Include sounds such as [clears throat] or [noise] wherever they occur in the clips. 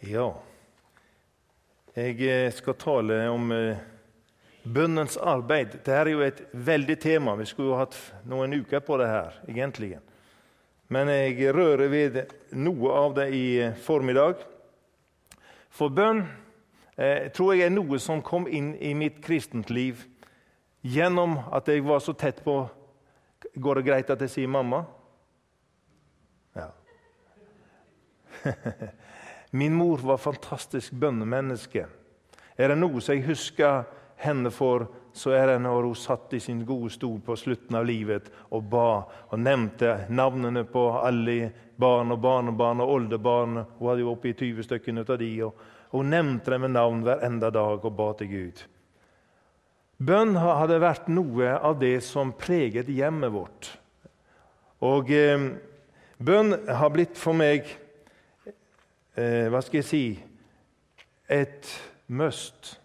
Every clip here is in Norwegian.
Ja, jeg eh, skal tale om eh, bønnens arbeid. Dette er jo et veldig tema. Vi skulle jo hatt noen uker på det her, egentlig. Men jeg rører ved noe av det i eh, formiddag. For bønn eh, tror jeg er noe som kom inn i mitt kristent liv gjennom at jeg var så tett på Går det greit at jeg sier mamma? Ja. [laughs] Min mor var fantastisk bønnemenneske. Er det noe som jeg husker henne for, så er det når hun satt i sin gode stol på slutten av livet og ba og nevnte navnene på alle barn og barnebarn og oldebarn. Hun hadde jo oppi 20 stykker av de, og Hun nevnte dem med navn hver enda dag og ba til Gud. Bønn hadde vært noe av det som preget hjemmet vårt. Og eh, bønn har blitt for meg eh, hva skal jeg si et must.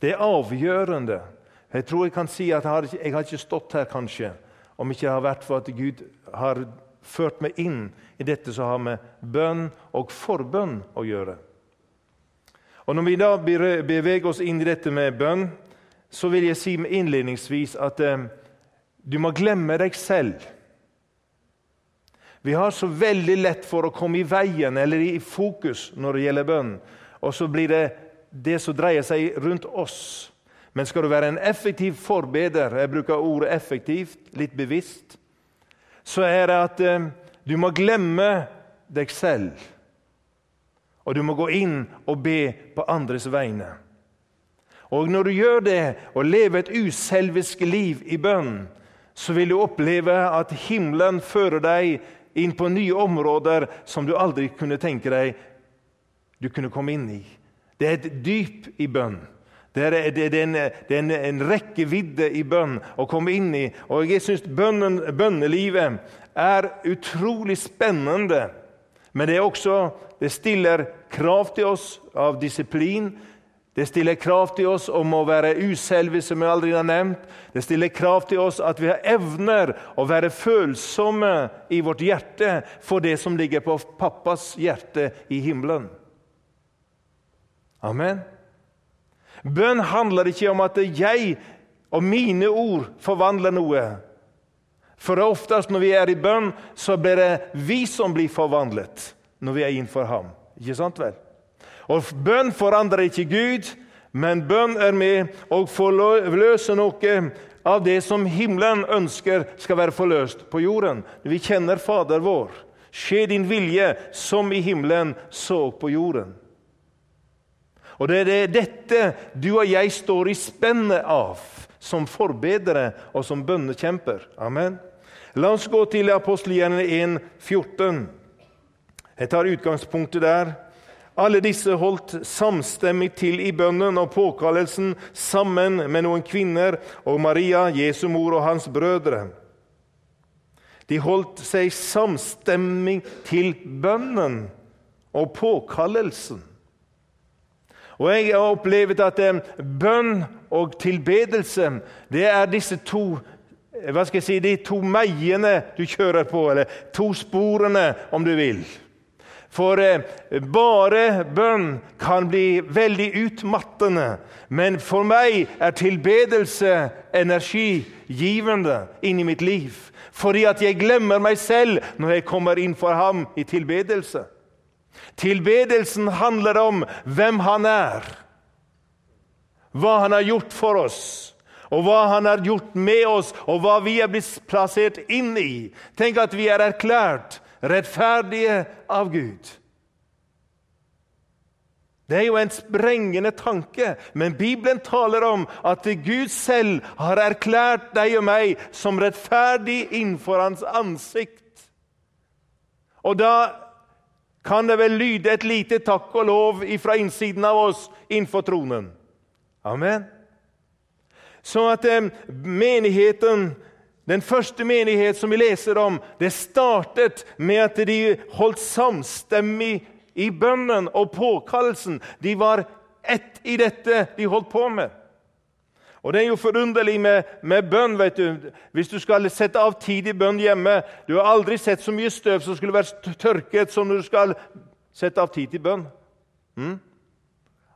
Det er avgjørende. Jeg tror jeg kan si at jeg har, ikke, jeg har ikke stått her kanskje, om ikke det har vært for at Gud har ført meg inn i dette som har med bønn og forbønn å gjøre. Og Når vi da beveger oss inn i dette med bønn, så vil jeg si innledningsvis at eh, du må glemme deg selv. Vi har så veldig lett for å komme i veien eller i fokus når det gjelder bønn. Og så blir det det som dreier seg rundt oss. Men skal du være en effektiv forbeder, jeg bruker ordet effektivt, litt bevisst, så er det at eh, du må glemme deg selv. Og du må gå inn og be på andres vegne. Og når du gjør det og lever et uselvisk liv i bønn, så vil du oppleve at himmelen fører deg inn på nye områder som du aldri kunne tenke deg du kunne komme inn i. Det er et dyp i bønn. Det er, det er, en, det er en, en, rekkevidde i bønn å komme inn i. Og jeg syns bønnelivet er utrolig spennende. Men det, også, det stiller krav til oss av disiplin. Det stiller krav til oss om å være uselve, som jeg aldri har nevnt. Det stiller krav til oss at vi har evner å være følsomme i vårt hjerte for det som ligger på pappas hjerte i himmelen. Amen. Bønn handler ikke om at jeg og mine ord forvandler noe. For oftest når vi er i bønn, så blir det vi som blir forvandlet når vi er innenfor ham. Ikke sant vel? Og Bønn forandrer ikke Gud, men bønn er med å forløse noe av det som himmelen ønsker skal være forløst på jorden. Vi kjenner Fader vår. Skje din vilje som i himmelen, så på jorden. Og Det er dette du og jeg står i spennet av som forbedere og som bønnekjemper. Amen. La oss gå til apostelgjerningen 1, 14. Jeg tar utgangspunktet der. Alle disse holdt samstemmig til i bønnen og påkallelsen sammen med noen kvinner og Maria, Jesu mor og hans brødre. De holdt seg samstemmig til bønnen og påkallelsen. Og Jeg har opplevd at eh, bønn og tilbedelse det er disse to hva skal jeg si, de to meiene du kjører på, eller to sporene, om du vil. For eh, bare bønn kan bli veldig utmattende. Men for meg er tilbedelse energigivende inni mitt liv. Fordi at jeg glemmer meg selv når jeg kommer inn for ham i tilbedelse. Tilbedelsen handler om hvem han er, hva han har gjort for oss og hva han har gjort med oss, og hva vi er blitt plassert inn i. Tenk at vi er erklært rettferdige av Gud. Det er jo en sprengende tanke, men Bibelen taler om at Gud selv har erklært deg og meg som rettferdig innenfor hans ansikt. Og da kan det vel lyde et lite takk og lov fra innsiden av oss innenfor tronen. Amen. Så at eh, menigheten den første menighet som vi leser om, det startet med at de holdt samstemmig i bønnen og påkallelsen. De var ett i dette de holdt på med. Og Det er jo forunderlig med, med, bønn. vet du. Hvis du skal sette av tid i bønn hjemme Du har aldri sett så mye støv som skulle vært tørket som når du skal sette av tid til bønn. Mm?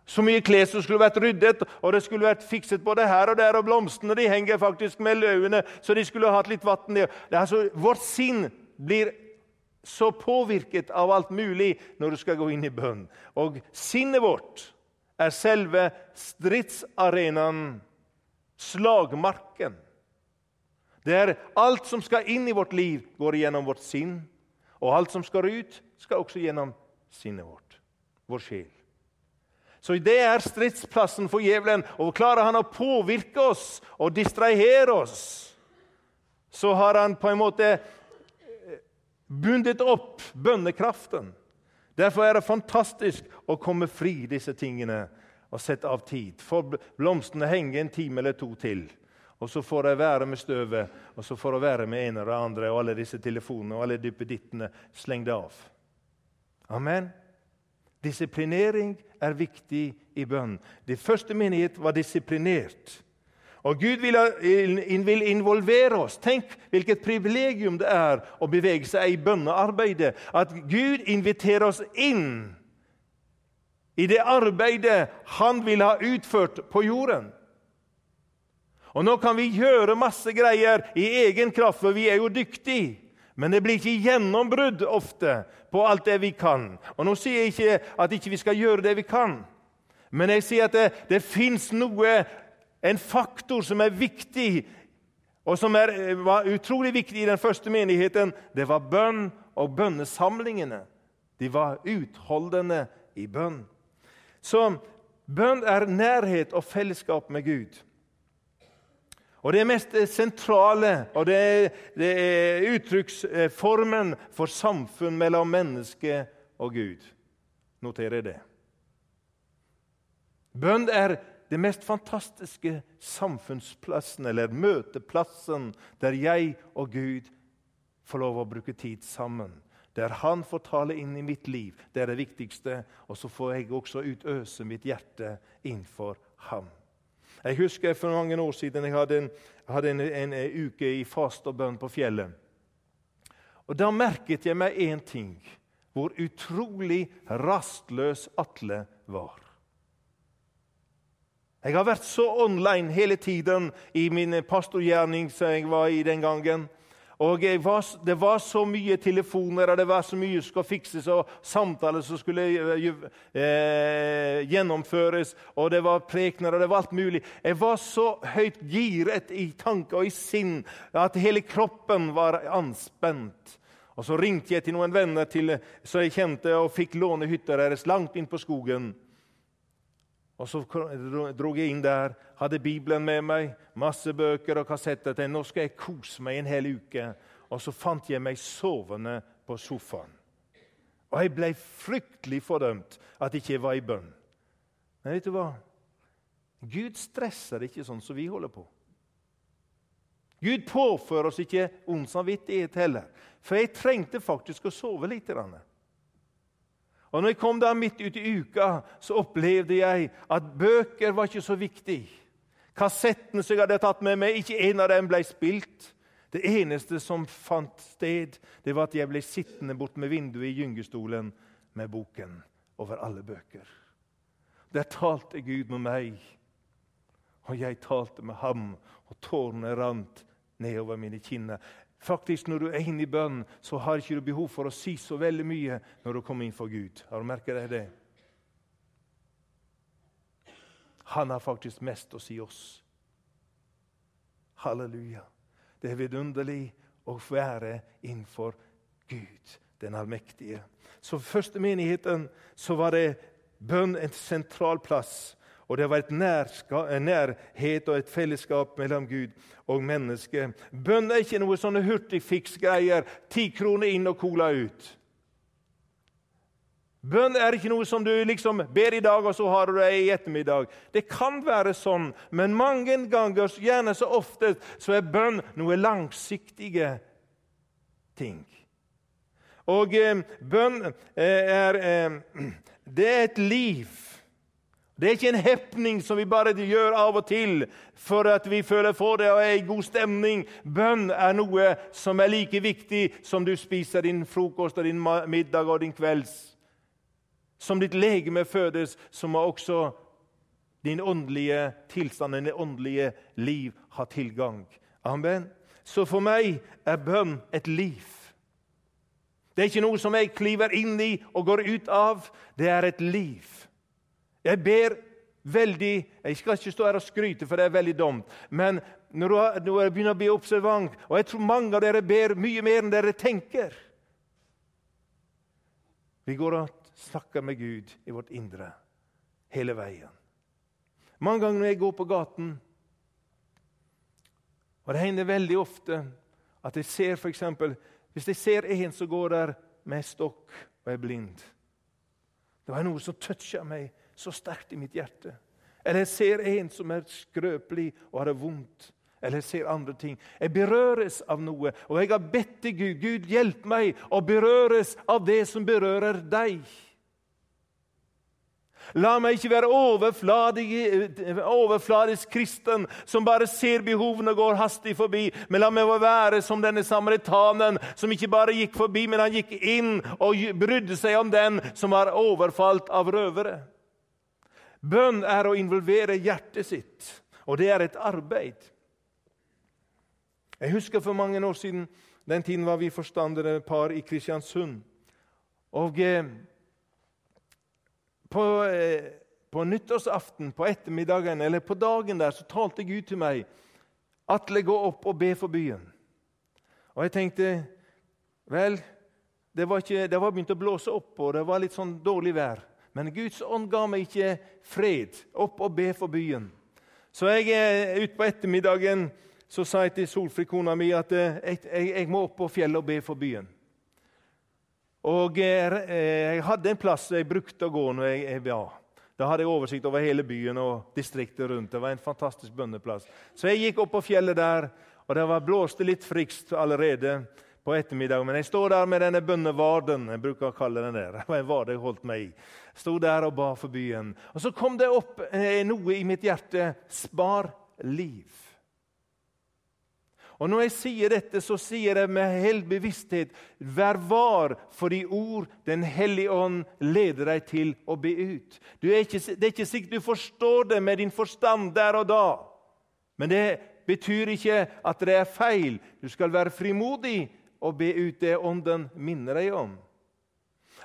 Så mye klær som skulle vært ryddet, og det skulle vært fikset både her og der. Og blomstene de henger faktisk med løvene, så de skulle hatt litt vann. Altså, vårt sinn blir så påvirket av alt mulig når du skal gå inn i bønn. Og sinnet vårt er selve stridsarenaen, slagmarken. Det er alt som skal inn i vårt liv, går gjennom vårt sinn. Og alt som skal ut, skal også gjennom sinnet vårt, vår sjel. Så det er stridsplassen for djevelen. Og klarer han å påvirke oss og distrahere oss, så har han på en måte eh, bundet opp bønnekraften. Derfor er det fantastisk å komme fri disse tingene og sette av tid. For blomstene henger en time eller to til. Og så får de være med støvet, og så får de være med en eller andre, og alle disse telefonene og alle duppedittene slengt av. Amen. Disiplinering er viktig i bønn. Det første menighet var disiplinert. Og Gud vil, vil, involvere oss. Tenk hvilket privilegium det er å bevege seg i bønnearbeidet. At Gud inviterer oss inn i det arbeidet Han vil ha utført på jorden. Og Nå kan vi gjøre masse greier i egen kraft, for vi er jo dyktige. Men det blir ikke gjennombrudd ofte på alt det vi kan. Og Nå sier jeg ikke at ikke vi ikke skal gjøre det vi kan, men jeg sier at det, det fins noe, en faktor som er viktig, og som er, var utrolig viktig i den første menigheten. Det var bønn og bønnesamlingene. De var utholdende i bønn. Så bønn er nærhet og fellesskap med Gud. Og Det mest sentrale og det er, det er uttrykksformen for samfunn mellom menneske og Gud. Noterer det. Bønn er det mest fantastiske samfunnsplassen, eller møteplassen, der jeg og Gud får lov å bruke tid sammen. Der han får tale inn i mitt liv. Det er det viktigste. Og så får jeg også utøse mitt hjerte innenfor ham. Jeg husker for mange år siden jeg hadde en, hadde en, en, en uke i fast og bønn på fjellet. Og Da merket jeg meg én ting hvor utrolig rastløs Atle var. Jeg har vært så online hele tiden i min pastorgjerning som jeg var i den gangen. Og var, Det var så mye telefoner og det var så mye som skulle fikses, og samtaler som skulle eh, eh, gjennomføres, og det var prekener og det var alt mulig. Jeg var så høyt giret i tanke og i sinn at hele kroppen var anspent. Og Så ringte jeg til noen venner til, som jeg kjente, og fikk låne hytta deres langt inn på skogen. Og Så dro jeg inn der, hadde Bibelen med meg, masse bøker og kassetter. til, Nå skal jeg kose meg en hel uke. Og så fant jeg meg sovende på sofaen. Og jeg ble fryktelig fordømt at jeg ikke var i bønn. Men vet du hva? Gud stresser ikke sånn som vi holder på. Gud påfører oss ikke ond samvittighet heller. For jeg trengte faktisk å sove litt. Og når jeg kom der midt ute i uka, så opplevde jeg at bøker var ikke så viktig. Kassettene som jeg hadde tatt med meg, ikke en av dem ble spilt. Det eneste som fant sted, det var at jeg ble sittende bort med vinduet i gyngestolen med boken over alle bøker. Der talte Gud med meg, og jeg talte med ham, og tårene rant nedover mine kinner. Faktisk, Når du er inne i bønn, så har ikke du behov for å si så veldig mye når du kommer inn for Gud. Har du merket deg det? Han har faktisk mest å si oss. Halleluja. Det er vidunderlig å være innenfor Gud, den allmektige. Så første menigheten så var det bønn en sentral plass. Og det var en nærhet og et fellesskap mellom Gud og menneske. Bønn er ikke noe sånne hurtigfiks-greier. Ti kroner inn og cola ut. Bønn er ikke noe som du liksom ber i dag, og så har du det i ettermiddag. Det kan være sånn, men mange ganger, gjerne så ofte, så er bønn noe langsiktige ting. Og eh, bønn eh, er eh, [clears throat] Det er et liv. Det er ikke en hepning som vi bare gjør av og til for at vi føler for det og er i god stemning. Bønn er noe som er like viktig som du spiser din frokost og din middag og din kvelds. Som ditt legeme fødes, så må også din åndelige tilstand, din åndelige liv ha tilgang. Amen. Så for meg er bønn et liv. Det er ikke noe som jeg kliver inn i og går ut av. Det er et liv. Jeg ber veldig Jeg skal ikke stå her og skryte, for det er veldig dumt. Men når jeg begynner å bli observant, og jeg tror mange av dere ber mye mer enn dere tenker Vi går og snakker med Gud i vårt indre hele veien. Mange ganger når jeg går på gaten Og det hender veldig ofte at jeg ser for eksempel, Hvis jeg ser en som går der med stokk og er blind Det var noe som toucha meg så sterkt i mitt hjerte. Eller jeg ser en som er skrøpelig og har det vondt. Eller jeg ser andre ting. Jeg berøres av noe, og jeg har bedt til Gud Gud, hjelp meg å berøres av det som berører deg. La meg ikke være overfladisk kristen som bare ser behovene og går hastig forbi. Men la meg være som denne samaritanen som ikke bare gikk forbi, men han gikk inn og brydde seg om den som var overfalt av røvere. Bønn er å involvere hjertet sitt, og det er et arbeid. Jeg husker for mange år siden den tiden var vi forstandere par i Kristiansund. Og eh, på, eh, på nyttårsaften, på ettermiddagen eller på dagen der, så talte Gud til meg. Atle, gå opp og be for byen. Og jeg tenkte Vel, det var, ikke, det var begynt å blåse opp, og det var litt sånn dårlig vær. Men Guds ånd ga meg ikke fred. Opp og be for byen. Så jeg eh, utpå ettermiddagen så sa jeg til Solfrid, kona mi, at eh, jeg, jeg, jeg, må opp på fjellet og be for byen. Og jeg, jeg hadde en plass jeg brukte å gå når jeg, jeg ba. Da hadde jeg oversikt over hele byen og distriktet rundt. Det var en fantastisk bønneplass. Så jeg gikk opp på fjellet der, og det var blåste litt frikst allerede på ettermiddagen. Men jeg står der med denne bønnevarden. Jeg bruker å kalle den der. Det var en vard jeg holdt meg i. Sto der og ba for byen. Og så kom det opp eh, noe i mitt hjerte. Spar liv. Og Når jeg sier dette, så sier jeg med hel bevissthet Vær var for de ord Den hellige ånd leder deg til å be ut. Er ikke, det er ikke sikkert du forstår det med din forstand der og da. Men det betyr ikke at det er feil. Du skal være frimodig og be ut det Ånden minner deg om.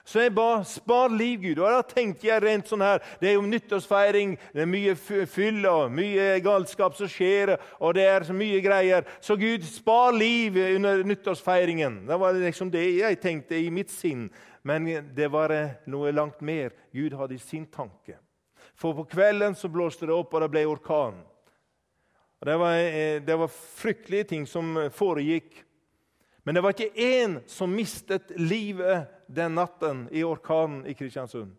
Så jeg ba spar liv, Gud. Og da tenkte jeg rent sånn her Det er jo nyttårsfeiring, det er mye fyll og mye galskap som skjer. og det er så mye greier. Så Gud, spar liv under nyttårsfeiringen. Det var liksom det jeg tenkte i mitt sinn. Men det var noe langt mer Gud hadde i sin tanke. For på kvelden så blåste det opp, og det ble orkan. Og det, var, eh, det var fryktelige ting som foregikk. Men det var ikke én som mistet livet den natten i orkanen i Kristiansund.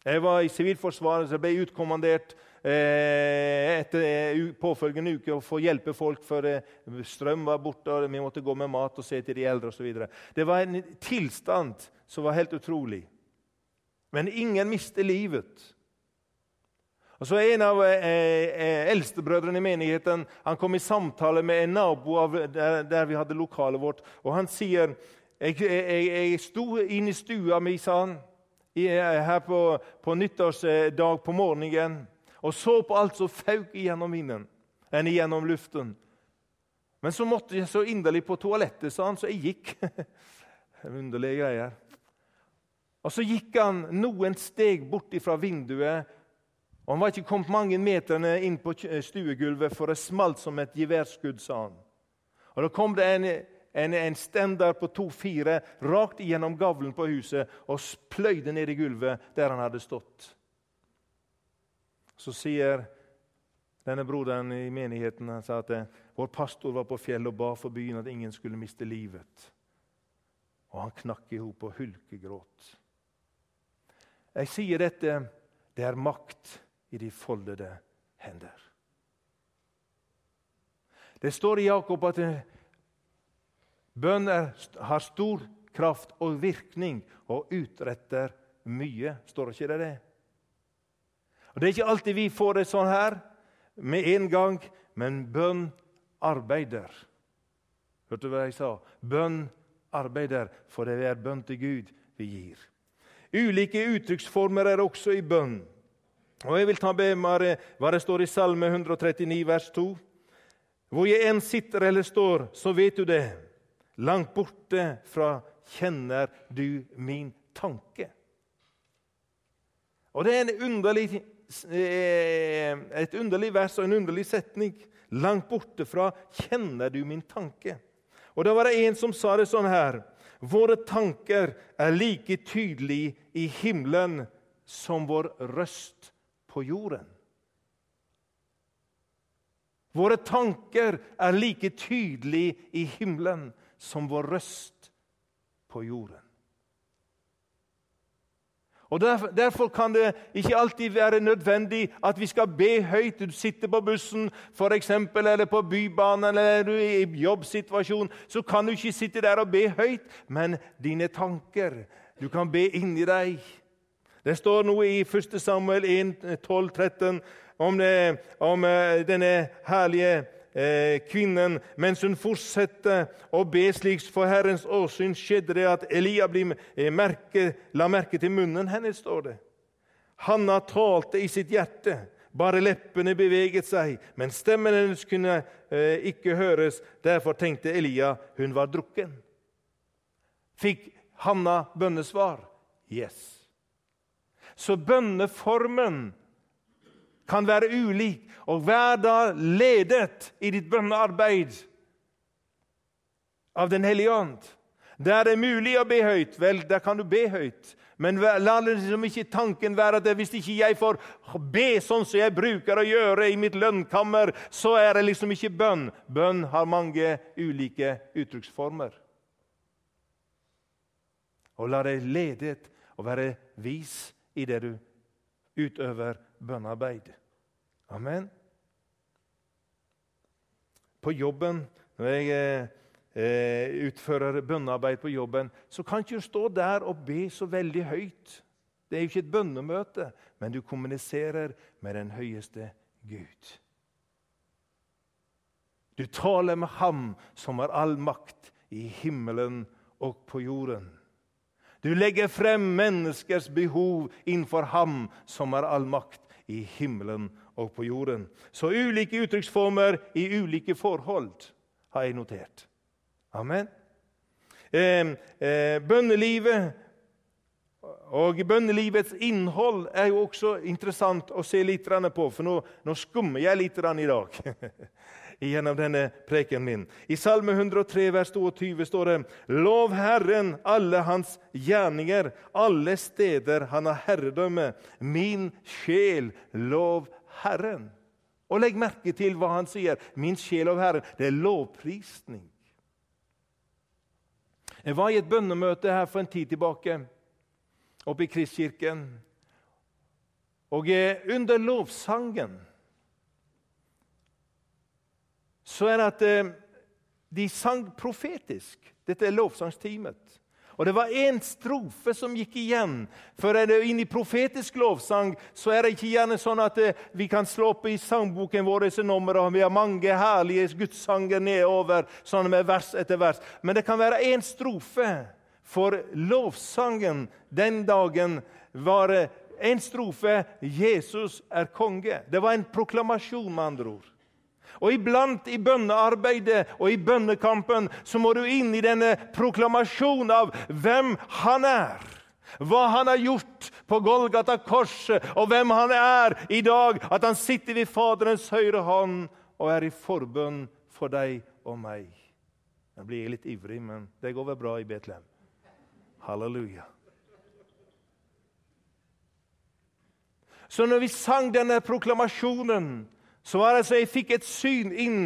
Jeg var i Sivilforsvaret, så jeg ble utkommandert eh, etter påfølgende uke å få hjelpe folk, for eh, strøm var borte, og vi måtte gå med mat og se til de eldre osv. Det var en tilstand som var helt utrolig. Men ingen mister livet. Og så En av eh, eh, eldstebrødrene i menigheten han kom i samtale med en nabo av der, der vi hadde lokalet vårt. og Han sier jeg, jeg, jeg sto inne i stua mi, sa han, her på, på nyttårsdag på morgenen og så på alt som fauk gjennom vinden, enn gjennom luften. Men så måtte jeg så inderlig på toalettet, sa han, så jeg gikk. [laughs] Underlige greier. Og Så gikk han noen steg bort fra vinduet. Og Han var ikke kommet mange meterne inn på stuegulvet, for det smalt som et geværskudd, sa han. Og Da kom det en en, en stender på to-fire rakt gjennom gavlen på huset og pløyde ned i gulvet der han hadde stått. Så sier denne broderen i menigheten han sa at eh, vår pastor var på fjellet og ba for byen at ingen skulle miste livet. Og han knakk i hop og hulkegråt. Jeg sier dette det er makt i de foldede hender. Det står i Jakob at bønner Bønn har stor kraft og virkning og utretter mye. Står det ikke det? Og Det er ikke alltid vi får det sånn her med en gang, men bønn arbeider. Hørte du hva jeg sa? Bønn arbeider, for det er bønn til Gud vi gir. Ulike uttrykksformer er også i bønn. Og Jeg vil ta med meg hva det står i Salme 139, vers 2. Hvor jeg enn sitter eller står, så vet du det. Langt borte fra kjenner du min tanke. Og Det er underlig, eh, et underlig vers og en underlig setning. Langt borte fra kjenner du min tanke. Og Da var det en som sa det sånn her Våre tanker er like tydelige i himmelen som vår røst på jorden. Våre tanker er like tydelige i himmelen som vår røst på jorden. Og derfor, derfor, kan det ikke alltid være nødvendig at vi skal be høyt. Du sitter på bussen for eksempel, eller på Bybanen eller du er i jobbsituasjon. Så kan du ikke sitte der og be høyt, men dine tanker Du kan be inni deg. Det står noe i 1. Samuel 1, 12, 13 om, det, om eh, denne herlige Eh, kvinnen mens hun fortsetter å be slik for Herrens åsyn, skjedde det at Elia blir, merke, la merke til munnen hennes, står det. Hanna talte i sitt hjerte. Bare leppene beveget seg, men stemmen hennes kunne eh, ikke høres. Derfor tenkte Elia hun var drukken. Fikk Hanna bønnesvar? Yes. Så bønneformen kan være ulik, og vær da ledet i ditt bønnearbeid av Den hellige ånd. Der det er mulig å be høyt, vel, der kan du be høyt. Men la liksom ikke tanken være at hvis ikke jeg får be sånn som jeg bruker å gjøre i mitt lønnkammer, så er det liksom ikke bønn. Bønn har mange ulike uttrykksformer. Og la deg ledet og være vis i det du utøver bønnearbeid. Amen. På jobben, når jeg eh, utfører bønnearbeid på jobben, så kan ikke du stå der og be så veldig høyt. Det er jo ikke et bønnemøte, men du kommuniserer med den høyeste Gud. Du taler med Ham som har all makt i himmelen og på jorden. Du legger frem menneskers behov innenfor Ham som har all makt i himmelen og på jorden. Så ulike uttrykksformer i ulike forhold har jeg notert. Amen. Eh, eh, bønnelivet og bønnelivets innhold er jo også interessant å se litt på, for nå, nå skummer jeg litt i dag. [laughs] gjennom denne preken min. I Salme 103, vers 22 står det:" Lov Herren alle hans gjerninger, alle steder han har herredømme. Min sjel, lov Herren. Og legg merke til hva han sier. Min sjel lov Herren. Det er lovprisning. Jeg var i et bønnemøte her for en tid tilbake, oppe i Kristkirken. Og under lovsangen så er det at eh, de sang profetisk. Dette er lovsangstimet. Og Det var én strofe som gikk igjen. For er det inn i profetisk lovsang så er det ikke gjerne sånn at eh, vi kan slå opp i sangboken vår disse numrene, og vi har mange herlige gudssanger nedover, sånn med vers etter vers. Men det kan være én strofe. For lovsangen den dagen var en strofe 'Jesus er konge'. Det var en proklamasjon, med andre ord. Og iblant i bønnearbeidet og i bønnekampen så må du inn i denne proklamasjonen av hvem han er. Hva han har gjort på Golgata korset, og hvem han er i dag. At han sitter ved Faderens høyre hånd og er i forbønn for deg og meg. Jeg blir litt ivrig, men det går vel bra i Betlehem. Halleluja. Så når vi sang denne proklamasjonen så var det så jeg fikk et syn inn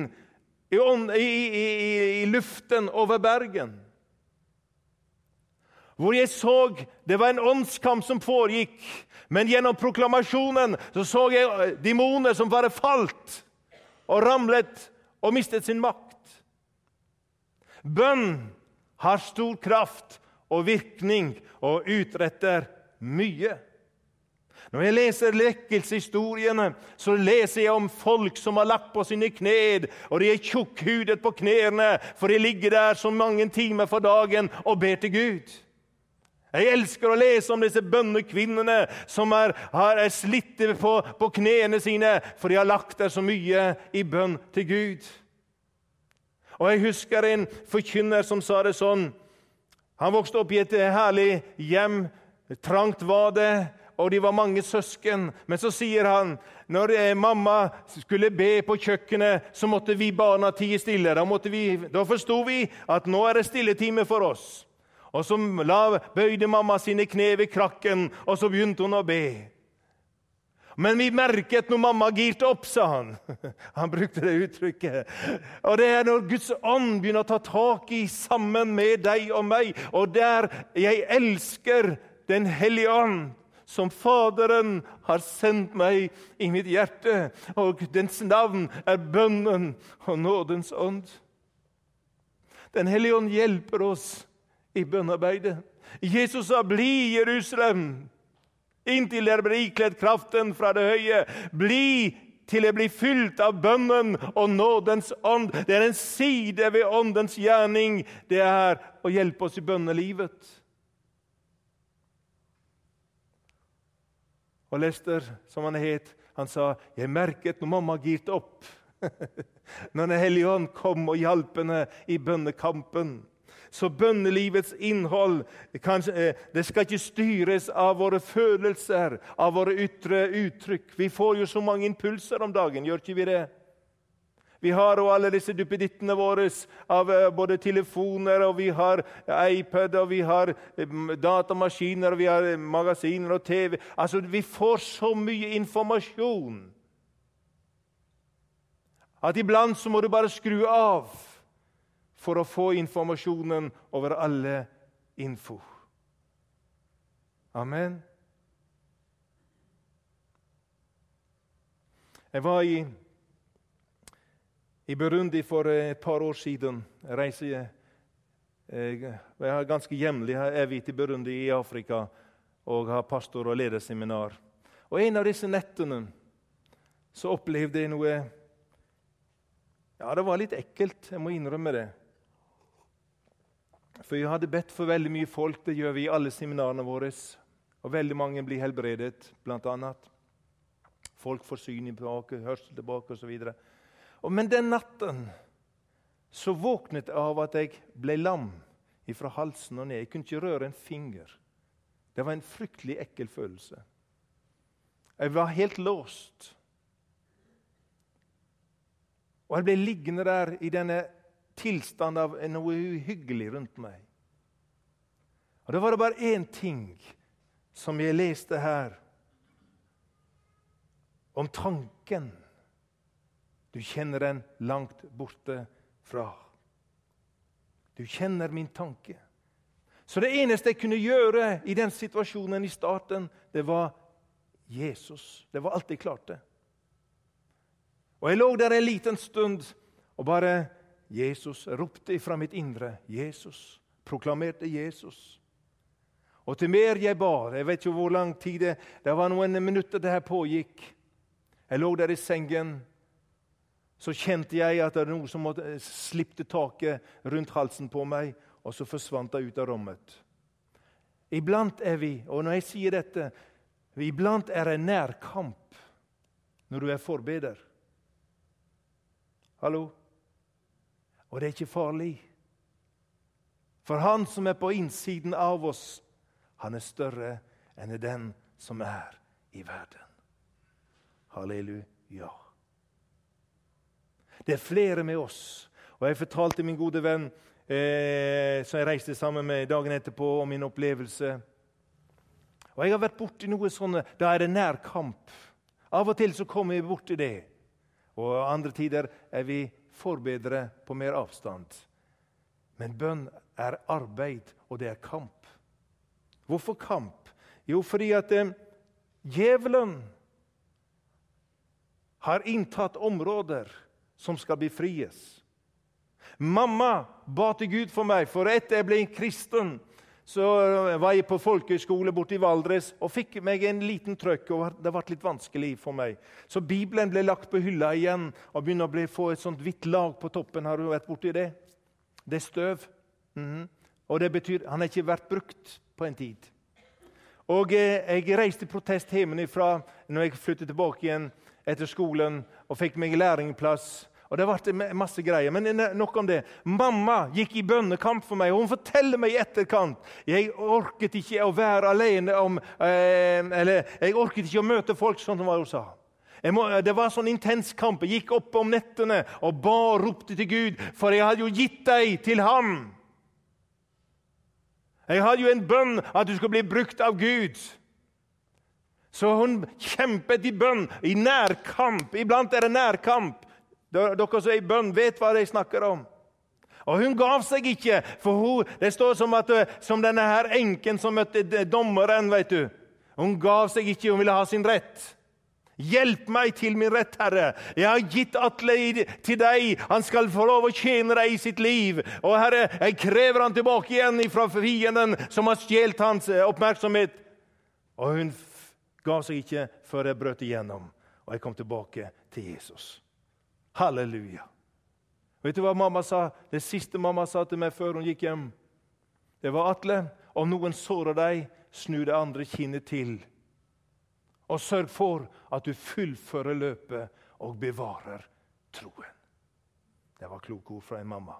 i, i, i, i luften over Bergen. Hvor jeg så det var en åndskamp som foregikk. Men gjennom proklamasjonen så, så jeg demoner som bare falt og ramlet og mistet sin makt. Bønn har stor kraft og virkning og utretter mye. Når jeg leser lekkelseshistoriene, så leser jeg om folk som har lagt på sine kned, og de er tjukkhudet på knærne, for de ligger der så mange timer for dagen og ber til Gud. Jeg elsker å lese om disse bønnekvinnene som er, er slitte på, på knærne sine, for de har lagt der så mye i bønn til Gud. Og Jeg husker en forkynner som sa det sånn. Han vokste opp i et herlig hjem. Trangt var det, og de var mange søsken. Men så sier han når eh, mamma skulle be på kjøkkenet, så måtte vi barna tie stille. Da, vi, da forsto vi at nå er det stilletime for oss. Og så la, bøyde mamma sine kne ved krakken, og så begynte hun å be. Men vi merket når mamma girte opp, sa han. [laughs] Han brukte det uttrykket. Og Det er når Guds ånd begynner å ta tak i sammen med deg og meg, og der jeg elsker Den hellige ånd, som Faderen har sendt meg i mitt hjerte, og dens navn er bønnen og nådens ånd. Den hellige ånd hjelper oss i bønnearbeidet. Jesus sa, 'Bli Jerusalem' inntil dere blir ikledd kraften fra det høye. Bli til jeg blir fylt av bønnen og nådens ånd. Det er en side ved åndens gjerning. Det er å hjelpe oss i bønnelivet. Og Lester, som han het, han sa, 'Jeg merket når mamma girte opp.' [laughs] når Den hellige ånd kom og hjalp henne i bønnekampen. Så bønnelivets innhold eh, det skal ikke styres av våre følelser, av våre ytre uttrykk. Vi får jo så mange impulser om dagen, gjør ikke vi det? Vi har jo alle disse duppedittene våre av eh, både telefoner, og vi har iPad, og vi har eh, datamaskiner, og vi har magasiner og TV. Altså, Vi får så mye informasjon at iblant så må du bare skru av for å få informasjonen over alle info. Amen. Jeg var i, i Burundi for et par år siden. Reiser jeg, har ganske jevnlig er til Burundi i Afrika og har pastor- og lederseminar. Og En av disse nettene så opplevde jeg noe Ja, det var litt ekkelt, jeg må innrømme det. For jeg hadde bedt for veldig mye folk. Det gjør vi i alle seminarene våre. Og veldig mange blir helbredet, bl.a. Folk får syn tilbake, hørsel tilbake osv. Men den natten så våknet jeg av at jeg ble lam fra halsen og ned. Jeg kunne ikke røre en finger. Det var en fryktelig ekkel følelse. Jeg var helt låst. Og jeg ble liggende der i denne tilstand av noe uhyggelig rundt meg. Og Da var det bare én ting som jeg leste her, om tanken. Du kjenner den langt borte fra. Du kjenner min tanke. Så det eneste jeg kunne gjøre i den situasjonen i starten, det var Jesus. Det var alt jeg klarte. Og Jeg lå der en liten stund og bare Jesus ropte fra mitt indre. Jesus. Proklamerte Jesus. Og til mer jeg bar Jeg vet ikke hvor lang tid det Det var noen minutter det her pågikk. Jeg lå der i sengen. Så kjente jeg at det var noe som eh, slippe taket rundt halsen på meg, og så forsvant det ut av rommet. Iblant er vi, og når jeg sier dette Iblant er det nærkamp når du er forbeder. Hallo? Og det er ikke farlig. For han som er på innsiden av oss, han er større enn den som er i verden. Halleluja. Det er flere med oss. Og Jeg fortalte min gode venn eh, som jeg reiste sammen med dagen etterpå, om min opplevelse. Og Jeg har vært borti noe sånne Da er det nær kamp. Av og til så kommer vi borti det. Og andre tider er vi forbedre på mer avstand. Men bønn er arbeid, og det er kamp. Hvorfor kamp? Jo, fordi at eh, djevelen har inntatt områder som skal befries. Mamma ba til Gud for meg, for etter jeg ble kristen, så var jeg på folkehøyskole borte i Valdres og fikk meg en liten trøkk. og Det ble litt vanskelig for meg. Så Bibelen ble lagt på hylla igjen og begynner å få et sånt hvitt lag på toppen. Har du vært borti det? Det er støv. Mm -hmm. Og det betyr han har ikke vært brukt på en tid. Og eh, Jeg reiste i protest hjemmefra når jeg flyttet tilbake igjen etter skolen og fikk meg lærlingplass. Og det ble masse greier. Men nok om det. Mamma gikk i bønnekamp for meg. og Hun forteller meg i etterkant jeg orket ikke å være alene om, eh, eller jeg orket ikke å møte folk, sånn som hun sa. Må, det var sånn intens kamp. Jeg gikk opp om nettene og ba og ropte til Gud, for jeg hadde jo gitt deg til ham. Jeg hadde jo en bønn at du skulle bli brukt av Gud. Så hun kjempet i bønn, i nærkamp. Iblant er det nærkamp. Dere som er i bønn, vet hva jeg snakker om. Og Hun gav seg ikke, for hun, det står som, at, som denne her enken som møtte dommeren. vet du. Hun gav seg ikke, hun ville ha sin rett. Hjelp meg til min rett, Herre. Jeg har gitt Atle til deg. Han skal få lov å tjene deg i sitt liv. Og Herre, jeg krever han tilbake igjen fra fienden som har stjålet hans eh, oppmerksomhet. Og hun gav seg ikke før jeg brøt igjennom, og jeg kom tilbake til Jesus. Halleluja. Vet du hva mamma sa? Det siste mamma sa til meg før hun gikk hjem, det var Atle, om noen sårer deg, snu det andre kinnet til. Og sørg for at du fullfører løpet og bevarer troen. Det var kloke ord fra en mamma.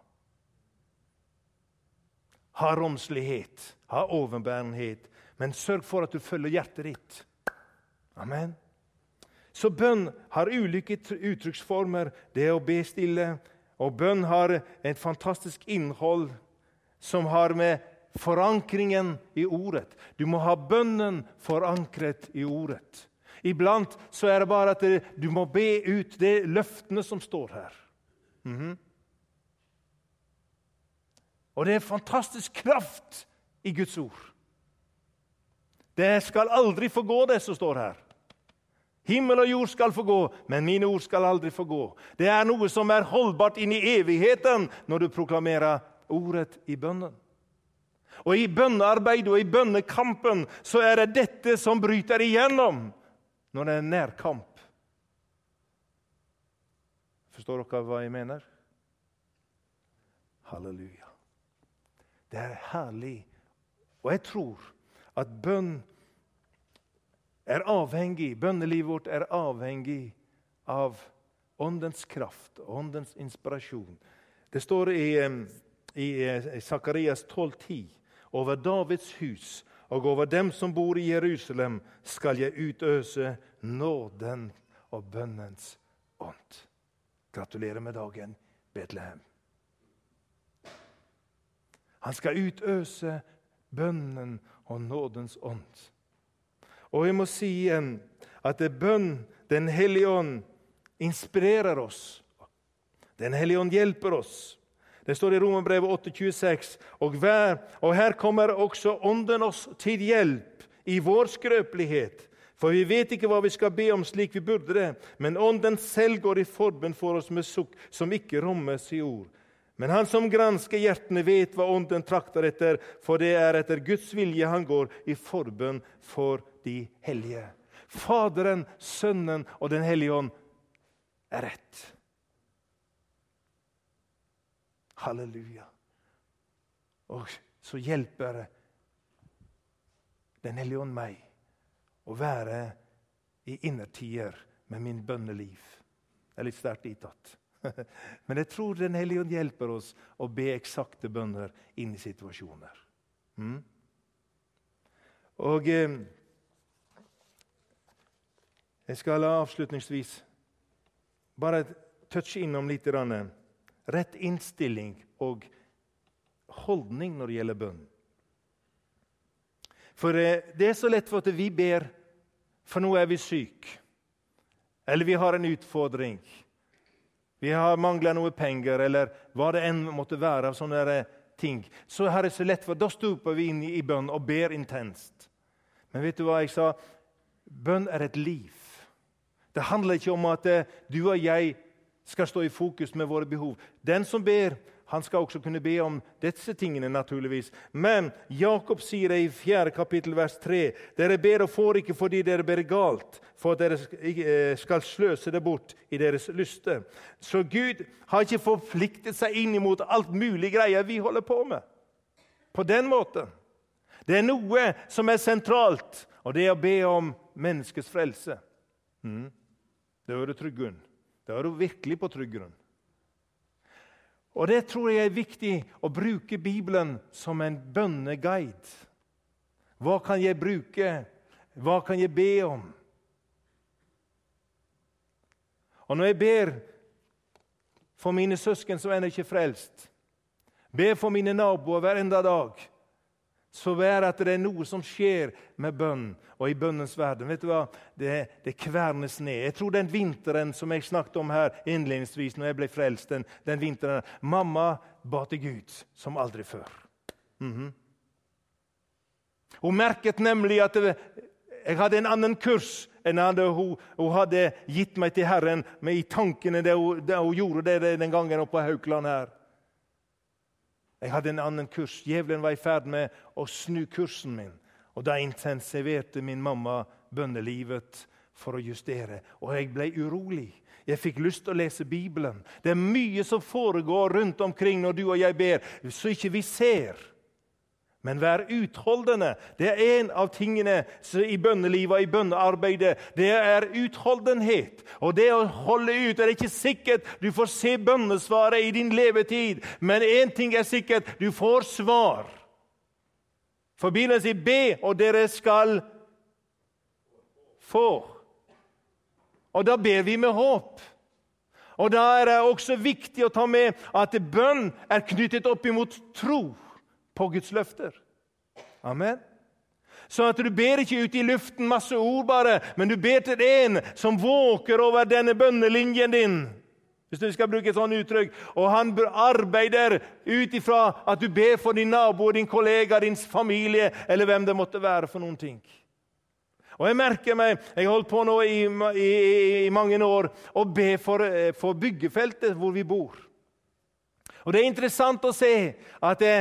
Ha romslighet, ha overbærenhet, men sørg for at du følger hjertet ditt. Amen. Så bønn har ulike uttrykksformer. Det å be stille. Og bønn har et fantastisk innhold som har med forankringen i ordet. Du må ha bønnen forankret i ordet. Iblant så er det bare at du må be ut de løftene som står her. Mm -hmm. Og det er fantastisk kraft i Guds ord. Det skal aldri få gå, det som står her. Himmel og jord skal få gå, men mine ord skal aldri få gå. Det er noe som er holdbart inn i evigheten når du proklamerer ordet i bønnen. Og I bønnearbeidet og i bønnekampen så er det dette som bryter igjennom når det er nærkamp. Forstår dere hva jeg mener? Halleluja. Det er herlig. Og jeg tror at bønn er avhengig, bønnelivet vårt er avhengig av åndens kraft, åndens inspirasjon. Det står i, i Sakarias 12,10 over Davids hus og over dem som bor i Jerusalem, skal jeg utøse nåden og bønnens ånd. Gratulerer med dagen, Betlehem. Han skal utøse bønnen og nådens ånd. Og jeg må si igjen at det bønn Den hellige ånd inspirerer oss. Den hellige ånd hjelper oss. Det står i Romerbrevet 8,26. Og, og her kommer også Ånden oss til hjelp i vår skrøpelighet. For vi vet ikke hva vi skal be om slik vi burde det, men Ånden selv går i forbønn for oss med sukk som ikke rommes i ord. Men han som gransker hjertene, vet hva Ånden trakter etter, for det er etter Guds vilje han går i forbønn for de hellige. Faderen, Sønnen og Den hellige ånd er rett. Halleluja. Og så hjelper Den hellige ånd meg å være i innertier med min bønneliv. Det er litt sterkt ittatt. [laughs] Men jeg tror Den hellige ånd hjelper oss å be eksakte bønner inn i situasjoner. Mm? Og eh, Jeg skal avslutningsvis bare touche innom litt. Rann, rett innstilling og holdning når det gjelder bønn. For eh, det er så lett for at vi ber for nå er vi syke. Eller vi har en utfordring. Vi har mangla noe penger, eller hva det enn måtte være. av sånne eh, ting. Så er det så lett, for Da stuper vi inn i bønn og ber intenst. Men vet du hva jeg sa? Bønn er et liv. Det handler ikke om at eh, du og jeg skal stå i fokus med våre behov. Den som ber, han skal også kunne be om disse tingene, naturligvis. Men Jakob sier det i 4. kapittel, vers 3.: Dere ber og får ikke fordi dere ber galt, for at dere eh, skal sløse det bort i deres lyster. Så Gud har ikke forpliktet seg inn mot alt mulig greier vi holder på med. på den måten. Det er noe som er sentralt, og det er å be om menneskets frelse. Mm. Da er du trygg grunn. Da er du virkelig på trygg grunn. Og Det tror jeg er viktig å bruke Bibelen som en bønneguide. Hva kan jeg bruke? Hva kan jeg be om? Og når jeg ber for mine søsken som ennå ikke er frelst, ber for mine naboer hver enda dag, så være at det er noe som skjer med bønn og i bønnens verden. Vet du hva? Det, det kvernes ned. Jeg tror den vinteren som jeg snakket om her innledningsvis, når jeg ble frelst, den, den vinteren Mamma ba til Gud som aldri før. Mm -hmm. Hun merket nemlig at det, jeg hadde en annen kurs enn hun, hun, hadde gitt meg til Herren med i tankene da hun, hun, gjorde det den gangen oppe på Haukeland her. Jeg hadde en annen kurs. Djevelen var i ferd med å snu kursen min. Og Da intensiverte min mamma bønnelivet for å justere. Og jeg ble urolig. Jeg fikk lyst til å lese Bibelen. Det er mye som foregår rundt omkring når du og jeg ber, så ikke vi ser. Men vær utholdende. Det er en av tingene i bønnelivet og i bønnearbeidet. Det er utholdenhet. Og det å holde ut er ikke sikkert du får se bønnesvaret i din levetid, men én ting er sikkert du får svar. For Bibelen sier 'be, og dere skal få'. Og da ber vi med håp. Og Da er det også viktig å ta med at bønn er knyttet opp imot tro på Guds løfter. Amen. Sånn at du ber ikke ut i luften masse ord, bare, men du ber til en som våker over denne bønnelinjen din. Hvis du skal bruke et sånt uttrykk. Og han arbeider ut ifra at du ber for din nabo, din kollega, din familie eller hvem det måtte være for noen ting. Og Jeg merker meg, jeg har holdt på nå i, i, i mange år, å be for, eh, for byggefeltet hvor vi bor. Og Det er interessant å se at det,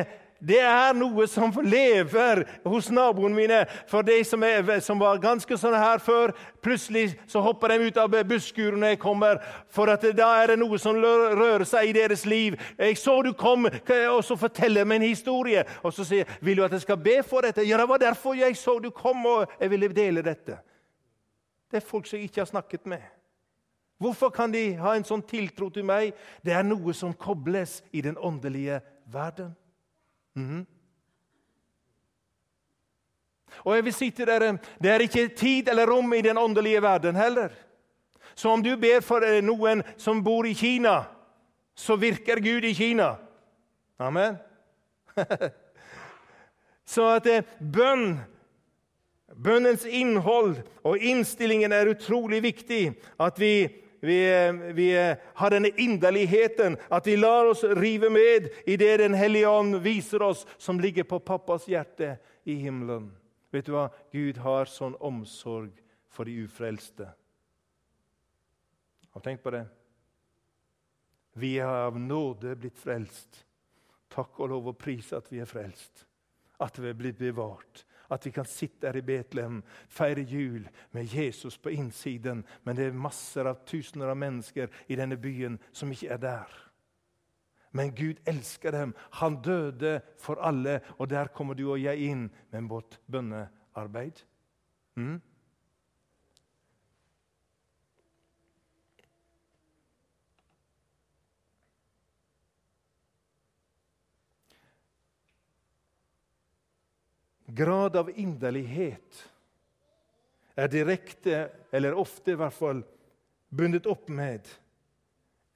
det er noe som lever hos naboene mine. For de som, er, som var ganske sånn her før, plutselig så hopper de ut av busskuren når jeg kommer. For da er det noe som rører seg i deres liv. 'Jeg så du kom', og så forteller meg en historie. Og så sier jeg, 'Vil du at jeg skal be for dette?' 'Ja, det var derfor jeg så du kom, og jeg ville dele dette.' Det er folk som jeg ikke har snakket med. Hvorfor kan de ha en sånn tiltro til meg? Det er noe som kobles i den åndelige verden. Mm. Og jeg vil si til dere, Det er ikke tid eller rom i den åndelige verden heller. Så om du ber for eh, noen som bor i Kina, så virker Gud i Kina. Amen. [laughs] så at eh, bønn Bønnens innhold og innstillingen er utrolig viktig. At vi vi, vi, har denne inderligheten, at vi lar oss rive med i det Den hellige ånd viser oss, som ligger på pappas hjerte i himmelen. Vet du hva? Gud har sånn omsorg for de ufrelste. Har du tenkt på det? Vi er av nåde blitt frelst. Takk og lov og pris at vi er frelst. At vi er blitt bevart at vi kan sitte her i Betlehem, feire jul med Jesus på innsiden. Men det er masser av tusener av mennesker i denne byen som ikke er der. Men Gud elsker dem. Han døde for alle, og der kommer du og jeg inn med vårt bønnearbeid. Mm? Grad av inderlighet er direkte, eller ofte i hvert fall, bundet opp med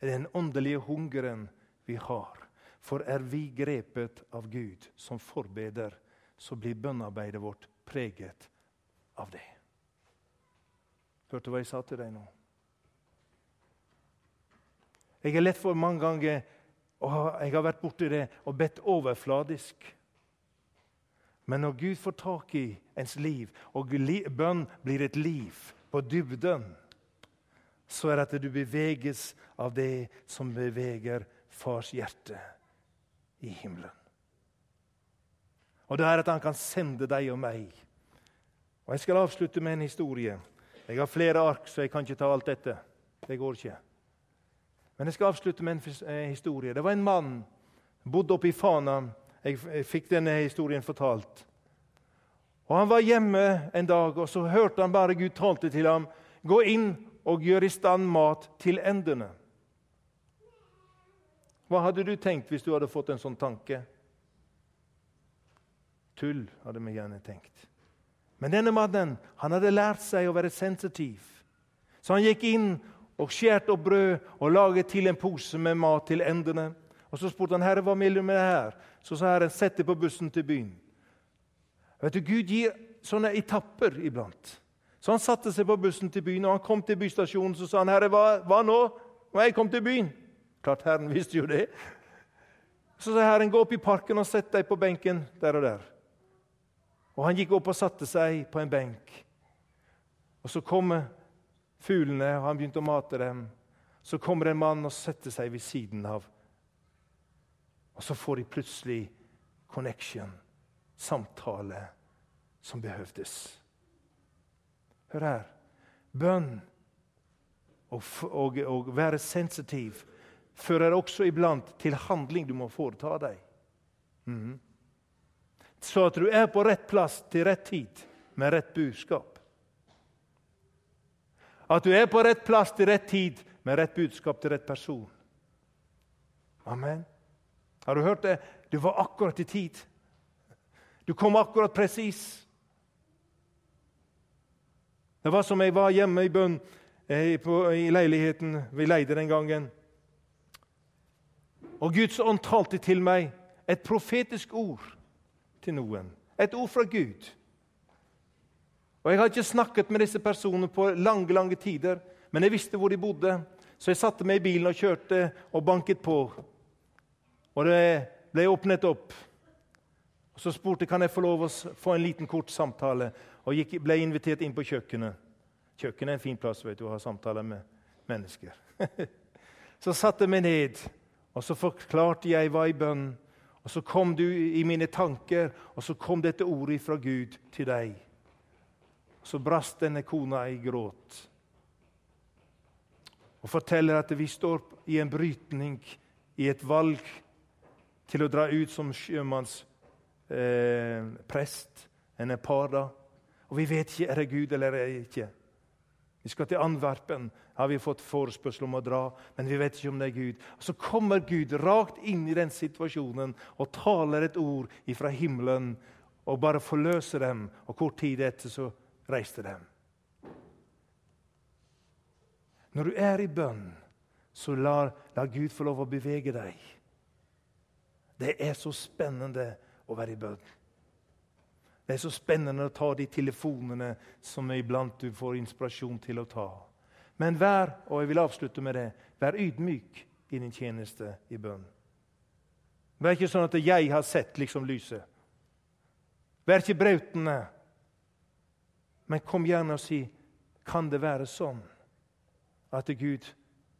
den åndelige hungeren vi har. For er vi grepet av Gud som forbeder, så blir bønnearbeidet vårt preget av det. Hørte du hva jeg sa til deg nå? Jeg er lett for mange ganger, og jeg har vært borti det, og bedt overfladisk. Men når Gud får tak i ens liv, og bønn blir et liv på dybden, så er det at du beveges av det som beveger fars hjerte i himmelen. Og det er at han kan sende deg og meg. Og Jeg skal avslutte med en historie. Jeg har flere ark, så jeg kan ikke ta alt dette. Det går ikke. Men jeg skal avslutte med en eh, historie. Det var en mann bodde oppe i Fana Jeg, jeg fikk denne historien fortalt. Og Han var hjemme en dag, og så hørte han bare Gud talte til ham. Gå inn og gjør i stand mat til endene. Hva hadde du tenkt hvis du hadde fått en sånn tanke? Tull, hadde vi gjerne tenkt. Men denne mannen han hadde lært seg å være sensitiv. Så han gikk inn og skjærte opp brød og laget til en pose med mat til endene. Og Så spurte han herre, hva vil du med det her? Så sa herren, sett deg på bussen til byen. Vet du, Gud gir sånne etapper iblant. Så han satte seg på bussen til byen, og han kom til bystasjonen. Så sa han, herre, hva, hva nå? Er jeg kom til byen. Klart Herren visste jo det. Så sa Herren, gå opp i parken og sett deg på benken der og der. Og Han gikk opp og satte seg på en benk. Og Så kommer fuglene, og han begynte å mate dem. Så kommer en mann og setter seg ved siden av. Og så får de plutselig connection, samtale, som behøvdes. Hør her. Bønn og, og, og være sensitiv fører også iblant til handling du må foreta deg. Mm så at du er på rett plass til rett tid med rett budskap. At du er på rett plass til rett tid med rett budskap til rett person. Amen. Har du hørt det? Du var akkurat i tid. Du kom akkurat presis. Det var som jeg var hjemme i bønn eh, i leiligheten vi leide den gangen. Og Guds ånd talte til meg et profetisk ord til noen. Et ord fra Gud. Og Jeg har ikke snakket med disse personene på lange lange tider, men jeg visste hvor de bodde. Så jeg satte meg i bilen og kjørte og banket på. Og det ble åpnet opp. Og Så spurte kan jeg få lov å få en liten kort samtale, og gikk, ble invitert inn på kjøkkenet. Kjøkkenet er en fin plass vet du, å ha samtaler med mennesker. [laughs] så satte jeg meg ned, og så forklarte jeg hva i bønn og så kom du i mine tanker, og så kom dette ordet fra Gud til deg. Så brast denne kona i gråt og forteller at vi står i en brytning, i et valg til å dra ut som sjømannsprest eh, en da. Og vi vet ikke er det Gud eller er det ikke. Vi skal til Anverpen, har vi fått forespørsel om å dra, men vi vet ikke om det er Gud. Og Så kommer Gud rakt inn i den situasjonen og taler et ord fra himmelen og bare forløser dem. Og kort tid etter så reiste dem. Når du er i bønn, så lar, lar Gud få lov å bevege deg. Det er så spennende å være i bønn. Det er så spennende å ta de telefonene som iblant du får inspirasjon til å ta. Men vær og jeg vil avslutte med det, vær ydmyk i din tjeneste i bønn. Vær ikke sånn at 'jeg har sett' liksom lyset. Vær ikke brautende. Men kom gjerne og si 'Kan det være sånn at Gud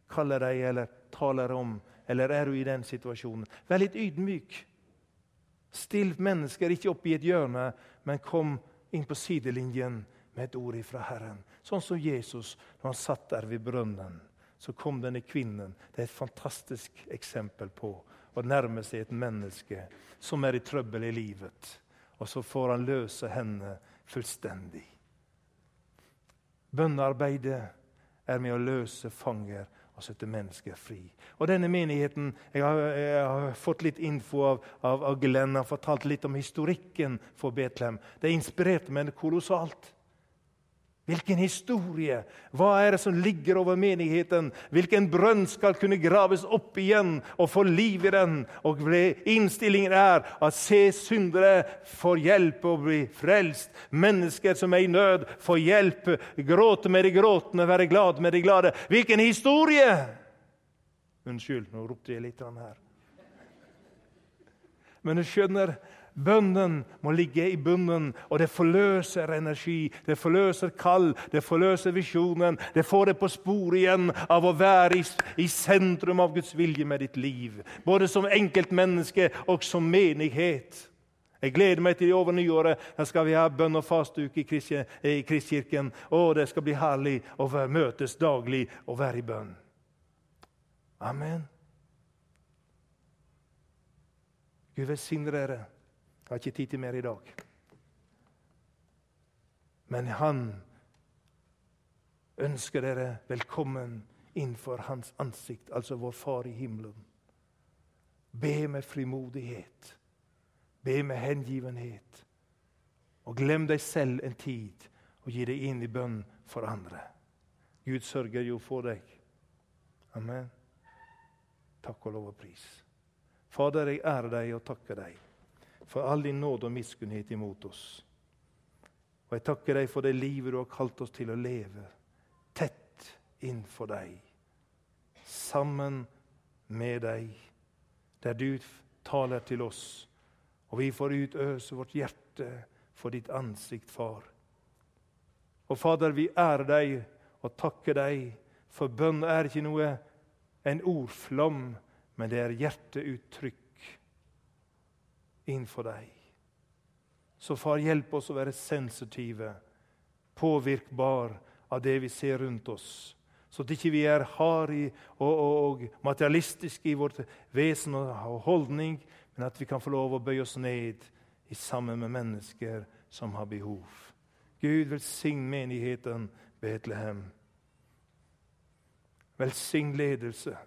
kaller deg eller taler om', eller er du i den situasjonen? Vær litt ydmyk. Still mennesker ikke opp i et hjørne, men kom inn på sidelinjen med et ord fra Herren. Sånn som Jesus når han satt der ved brønnen. Så kom denne kvinnen. Det er et fantastisk eksempel på å nærme seg et menneske som er i trøbbel i livet. Og så får han løse henne fullstendig. Bønnearbeidet er med å løse fanger og sette mennesker fri. Og denne menigheten, Jeg har, jeg har fått litt info av, av, av Glenn. har fortalt litt om historikken for Betlehem. Det inspirerte meg kolossalt. Hvilken historie! Hva er det som ligger over menigheten? Hvilken brønn skal kunne graves opp igjen og få liv i den? Og Innstillingen er at se syndere får hjelp og bli frelst. Mennesker som er i nød, får hjelp. Gråte med de gråtende, være glad med de glade. Hvilken historie! Unnskyld, nå ropte jeg litt her. Men du skjønner, Bønnen må ligge i bunnen, og det forløser energi, det forløser kall, det forløser visjonen. Det får deg på sporet igjen av å være i, i, sentrum av Guds vilje med ditt liv. Både som enkeltmenneske og som menighet. Jeg gleder meg til over nyåret. Da skal vi ha bønn og fastuke i, i Kristkirken. Og det skal bli herlig å møtes daglig og være i bønn. Amen. Gud velsigne dere. Jeg har ikke tid til mer i dag. Men han ønsker dere velkommen innenfor hans ansikt, altså vår Far i himmelen. Be med frimodighet. Be med hengivenhet. Og glem deg selv en tid og gi deg inn i bønn for andre. Gud sørger jo for deg. Amen. Takk og lov og pris. Fader, jeg ærer deg og takker deg for all din nåde og miskunnhet imot oss. Og jeg takker deg for det livet du har kalt oss til å leve, tett innfor deg, sammen med deg, der du taler til oss, og vi får utøse vårt hjerte for ditt ansikt, far. Og Fader, vi ærer deg og takker deg, for bønn er ikke noe en ordflom, men det er hjerteuttrykk innenfor deg. Så far, hjelp oss å være sensitive, påvirkbar av det vi ser rundt oss. Så at ikke vi er harde og, og, og, materialistiske i vårt vesen og holdning, men at vi kan få lov å bøye oss ned i sammen med mennesker som har behov. Gud, velsign menigheten Betlehem. Velsign ledelse.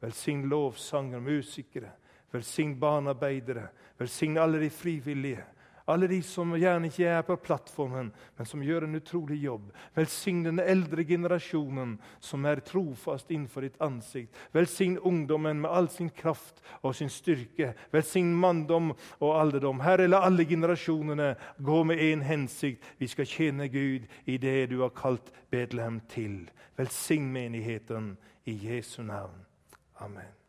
Velsign lovsanger, musikere. Velsign barnearbeidere. Velsign alle de frivillige. Alle de som gjerne ikke er på plattformen, men som gjør en utrolig jobb. Velsign den eldre generasjonen som er trofast innenfor ditt ansikt. Velsign ungdommen med all sin kraft og sin styrke. Velsign manndom og alderdom. Herre, la alle generasjonene gå med én hensikt. Vi skal tjene Gud i det du har kalt Betlehem til. Velsign menigheten i Jesu navn. Amen.